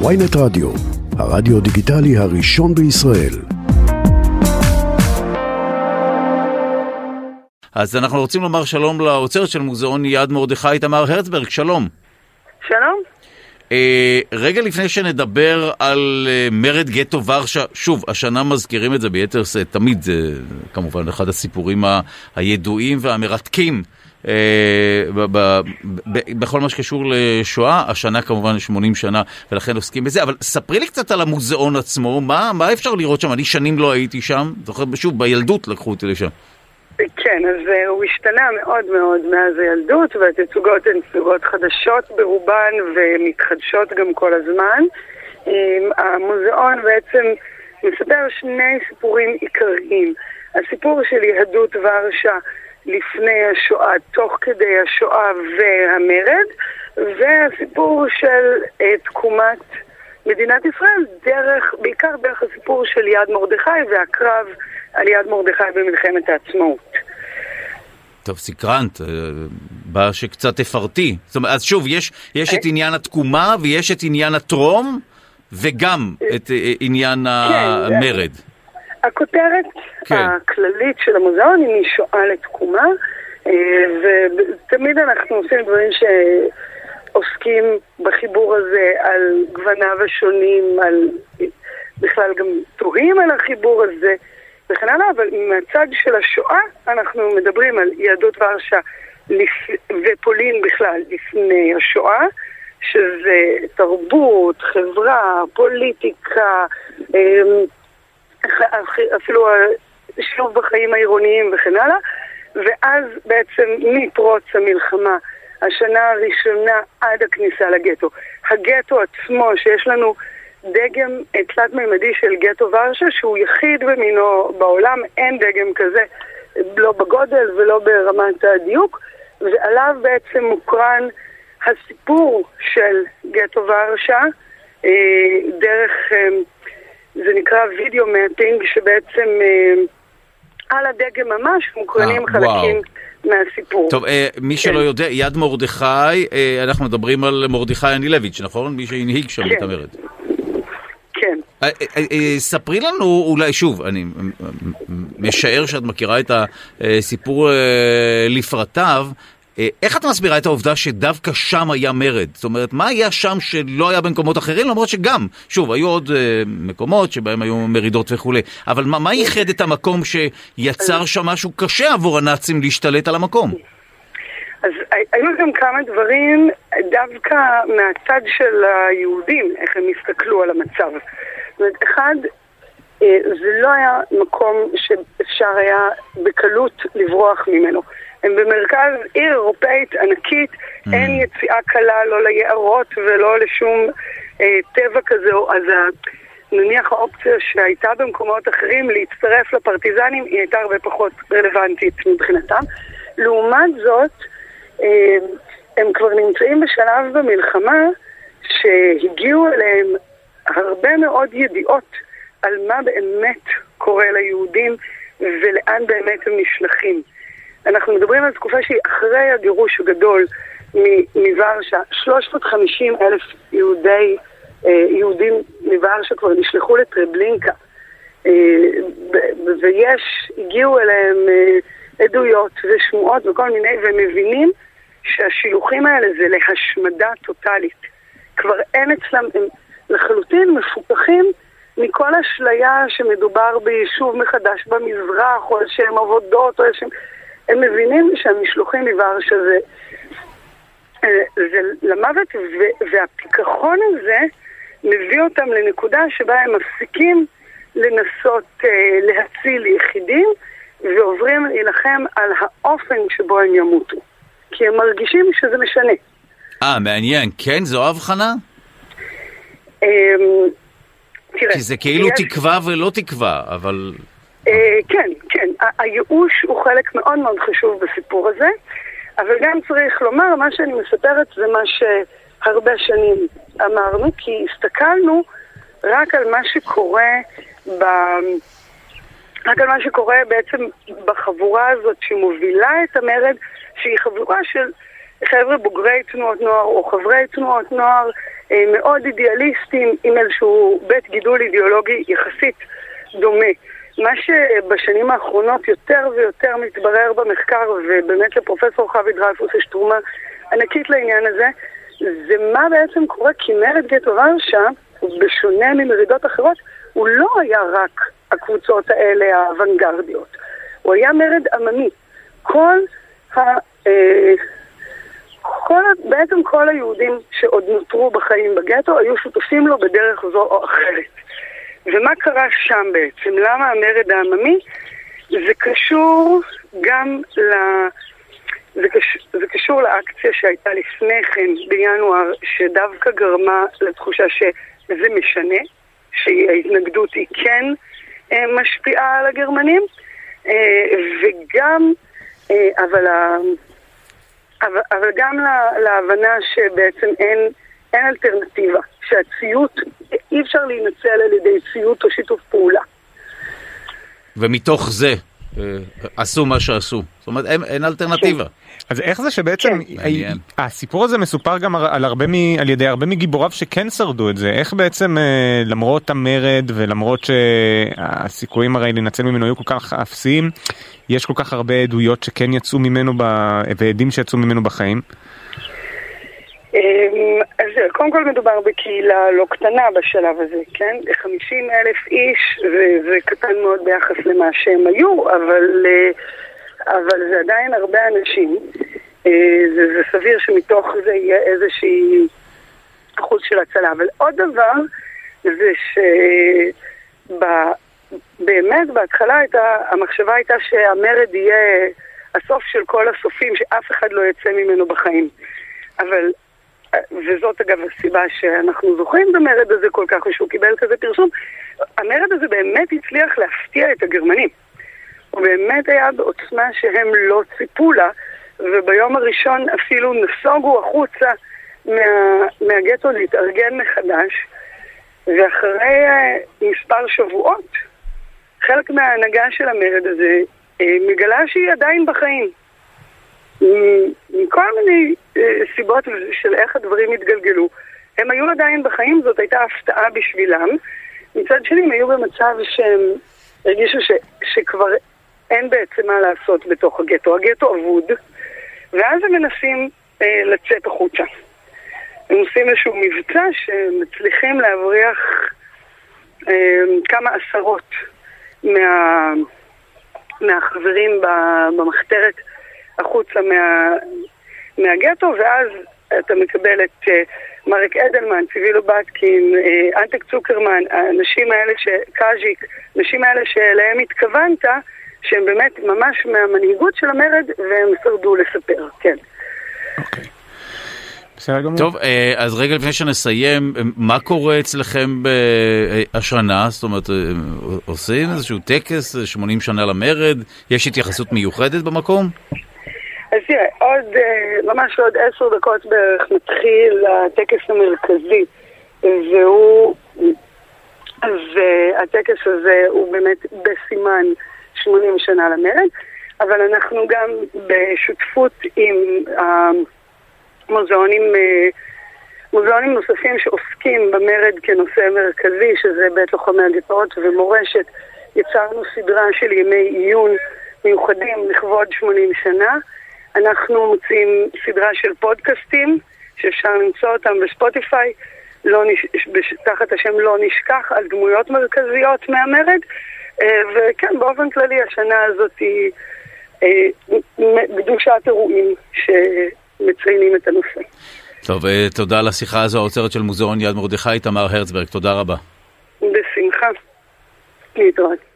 ויינט רדיו, הרדיו דיגיטלי הראשון בישראל. אז אנחנו רוצים לומר שלום לאוצרת של מוזיאון יד מרדכי, תמר הרצברג, שלום. שלום. אה, רגע לפני שנדבר על אה, מרד גטו ורשה, שוב, השנה מזכירים את זה ביתר שאת, תמיד זה כמובן אחד הסיפורים ה- הידועים והמרתקים. אה, בכל מה שקשור לשואה, השנה כמובן 80 שנה, ולכן עוסקים בזה, אבל ספרי לי קצת על המוזיאון עצמו, מה, מה אפשר לראות שם? אני שנים לא הייתי שם, זוכר, שוב, בילדות לקחו אותי לשם. כן, אז uh, הוא השתנה מאוד מאוד מאז הילדות, והתצוגות הן תצוגות חדשות ברובן ומתחדשות גם כל הזמן. Um, המוזיאון בעצם מספר שני סיפורים עיקריים. הסיפור של יהדות ורשה לפני השואה, תוך כדי השואה והמרד, והסיפור של uh, תקומת מדינת ישראל, דרך, בעיקר דרך הסיפור של יד מרדכי והקרב על יד מרדכי במלחמת העצמאות. טוב, סקרנת, אה, בא שקצת תפרטי. זאת אומרת, אז שוב, יש, יש את עניין התקומה ויש את עניין הטרום וגם את אה, עניין המרד. הכותרת כן. הכללית של המוזיאון היא משואה לתקומה, אה, ותמיד אנחנו עושים דברים שעוסקים בחיבור הזה על גווניו השונים, על בכלל גם תוהים על החיבור הזה. וכן הלאה, אבל מהצד של השואה אנחנו מדברים על יהדות ורשה לפ... ופולין בכלל לפני השואה, שזה תרבות, חברה, פוליטיקה, אמ, אפילו שילוב בחיים העירוניים וכן הלאה, ואז בעצם מפרוץ המלחמה, השנה הראשונה עד הכניסה לגטו. הגטו עצמו, שיש לנו דגם תלת-מימדי של גטו ורשה, שהוא יחיד במינו בעולם, אין דגם כזה, לא בגודל ולא ברמת הדיוק, ועליו בעצם מוקרן הסיפור של גטו ורשה, אה, דרך, אה, זה נקרא וידאו מאפינג, שבעצם אה, על הדגם ממש מוקרנים אה, חלקים וואו. מהסיפור. טוב, אה, מי שלא כן. יודע, יד מרדכי, אה, אנחנו מדברים על מרדכי אנילביץ', נכון? מי שהנהיג שם כן. את המרד. כן. אה, אה, אה, ספרי לנו, אולי שוב, אני משער שאת מכירה את הסיפור אה, לפרטיו, אה, איך את מסבירה את העובדה שדווקא שם היה מרד? זאת אומרת, מה היה שם שלא היה במקומות אחרים? למרות שגם, שוב, היו עוד אה, מקומות שבהם היו מרידות וכולי, אבל מה, מה ייחד את המקום שיצר שם משהו קשה עבור הנאצים להשתלט על המקום? אז היו גם כמה דברים דווקא מהצד של היהודים, איך הם הסתכלו על המצב. זאת אומרת, אחד, אה, זה לא היה מקום שאפשר היה בקלות לברוח ממנו. הם במרכז עיר אירופאית ענקית, אין יציאה קלה לא ליערות ולא לשום אה, טבע כזה, אז ה- נניח האופציה שהייתה במקומות אחרים להצטרף לפרטיזנים היא הייתה הרבה פחות רלוונטית מבחינתם. לעומת זאת, אה, הם כבר נמצאים בשלב במלחמה שהגיעו אליהם הרבה מאוד ידיעות על מה באמת קורה ליהודים ולאן באמת הם נשלחים. אנחנו מדברים על תקופה שהיא אחרי הגירוש הגדול מוורשה, 350 אלף יהודי, אה, יהודים מוורשה כבר נשלחו לטרבלינקה. אה, ויש, הגיעו אליהם אה, עדויות ושמועות וכל מיני, והם מבינים שהשילוחים האלה זה להשמדה טוטאלית. כבר אין אצלם, הם לחלוטין מפותחים מכל אשליה שמדובר ביישוב מחדש במזרח, או איזשהם עבודות, או איזשהם... הם מבינים שהמשלוחים מוורשה זה, אה, זה למוות, והפיכחון הזה מביא אותם לנקודה שבה הם מפסיקים לנסות אה, להציל יחידים, ועוברים להילחם על האופן שבו הם ימותו. כי הם מרגישים שזה משנה. אה, מעניין, כן? זו הבחנה? אמ, תראה, כי זה כאילו יש- תקווה ולא תקווה, אבל... אה, כן, כן. הייאוש הוא חלק מאוד מאוד חשוב בסיפור הזה, אבל גם צריך לומר, מה שאני מספרת זה מה שהרבה שנים אמרנו, כי הסתכלנו רק על מה שקורה ב... רק על מה שקורה בעצם בחבורה הזאת שמובילה את המרד, שהיא חבורה של חבר'ה בוגרי תנועות נוער או חברי תנועות נוער אה, מאוד אידיאליסטים עם איזשהו בית גידול אידיאולוגי יחסית דומה. מה שבשנים האחרונות יותר ויותר מתברר במחקר, ובאמת לפרופסור חבי דרייפוס יש תרומה ענקית לעניין הזה, זה מה בעצם קורה מרד גטו ורשה, בשונה ממרידות אחרות, הוא לא היה רק הקבוצות האלה האוונגרדיות. הוא היה מרד עממי. כל ה... אה, כל, בעצם כל היהודים שעוד נותרו בחיים בגטו היו שותפים לו בדרך זו או אחרת. ומה קרה שם בעצם? למה המרד העממי? זה קשור גם ל... זה, קש... זה קשור לאקציה שהייתה לפני כן בינואר, שדווקא גרמה לתחושה שזה משנה, שההתנגדות היא כן אה, משפיעה על הגרמנים, אה, וגם, אה, אבל, אבל, אבל גם לה, להבנה שבעצם אין, אין אלטרנטיבה, שהציות, אי אפשר להינצל על ידי ציות או שיתוף פעולה. ומתוך זה עשו מה שעשו. זאת אומרת, אין, אין אלטרנטיבה. כן. אז איך זה שבעצם כן. הסיפור הזה מסופר גם על, הרבה מ, על ידי הרבה מגיבוריו שכן שרדו את זה איך בעצם אה, למרות המרד ולמרות שהסיכויים הרי להינצל ממנו היו כל כך אפסיים יש כל כך הרבה עדויות שכן יצאו ממנו ב, ועדים שיצאו ממנו בחיים. אמ, אז קודם כל מדובר בקהילה לא קטנה בשלב הזה, כן? 50 אלף איש, זה קטן מאוד ביחס למה שהם היו, אבל... אה, אבל זה עדיין הרבה אנשים. אה, זה, זה סביר שמתוך זה יהיה איזושהי אחוז של הצלה. אבל עוד דבר, זה שבאמת בהתחלה הייתה, המחשבה הייתה שהמרד יהיה הסוף של כל הסופים, שאף אחד לא יצא ממנו בחיים. אבל, וזאת אגב הסיבה שאנחנו זוכרים במרד הזה כל כך, ושהוא קיבל כזה פרסום, המרד הזה באמת הצליח להפתיע את הגרמנים. הוא באמת היה בעוצמה שהם לא ציפו לה, וביום הראשון אפילו נסוגו החוצה מה, מהגטו להתארגן מחדש, ואחרי uh, מספר שבועות, חלק מההנהגה של המרד הזה uh, מגלה שהיא עדיין בחיים. מכל מיני uh, סיבות של איך הדברים התגלגלו. הם היו עדיין בחיים, זאת הייתה הפתעה בשבילם. מצד שני, הם היו במצב שהם הרגישו ש, שכבר אין בעצם מה לעשות בתוך הגטו. הגטו אבוד, ואז הם מנסים אה, לצאת החוצה. הם עושים איזשהו מבצע שמצליחים להבריח אה, כמה עשרות מה, מהחברים במחתרת החוצה מה, מהגטו, ואז אתה מקבל את אה, מרק אדלמן, ציווילו בטקין, אה, אנטק צוקרמן, האנשים האלה, ש... קאז'יק, האנשים האלה שאליהם התכוונת, שהם באמת ממש מהמנהיגות של המרד, והם שרדו לספר, כן. אוקיי. בסדר גמור. טוב, אה, אז רגע לפני שנסיים, מה קורה אצלכם השנה? זאת אומרת, עושים איזשהו טקס, 80 שנה למרד? יש התייחסות מיוחדת במקום? אז תראה, עוד, אה, ממש עוד עשר דקות בערך מתחיל הטקס המרכזי, והוא, והטקס הזה הוא באמת בסימן 80 שנה למרד, אבל אנחנו גם בשותפות עם המוזיאונים, אה, מוזיאונים נוספים שעוסקים במרד כנושא מרכזי, שזה בית לוחמי הגטאות ומורשת. יצרנו סדרה של ימי עיון מיוחדים לכבוד 80 שנה. אנחנו מוצאים סדרה של פודקאסטים שאפשר למצוא אותם בספוטיפיי, לא נש... תחת השם לא נשכח, על דמויות מרכזיות מהמרד. אה, וכן, באופן כללי השנה הזאת היא קדושת אה, אירועים שמציינים את הנושא. טוב, אה, תודה על השיחה הזו, האוצרת של מוזיאון יד מרדכי, תמר הרצברג, תודה רבה. בשמחה. להתראות.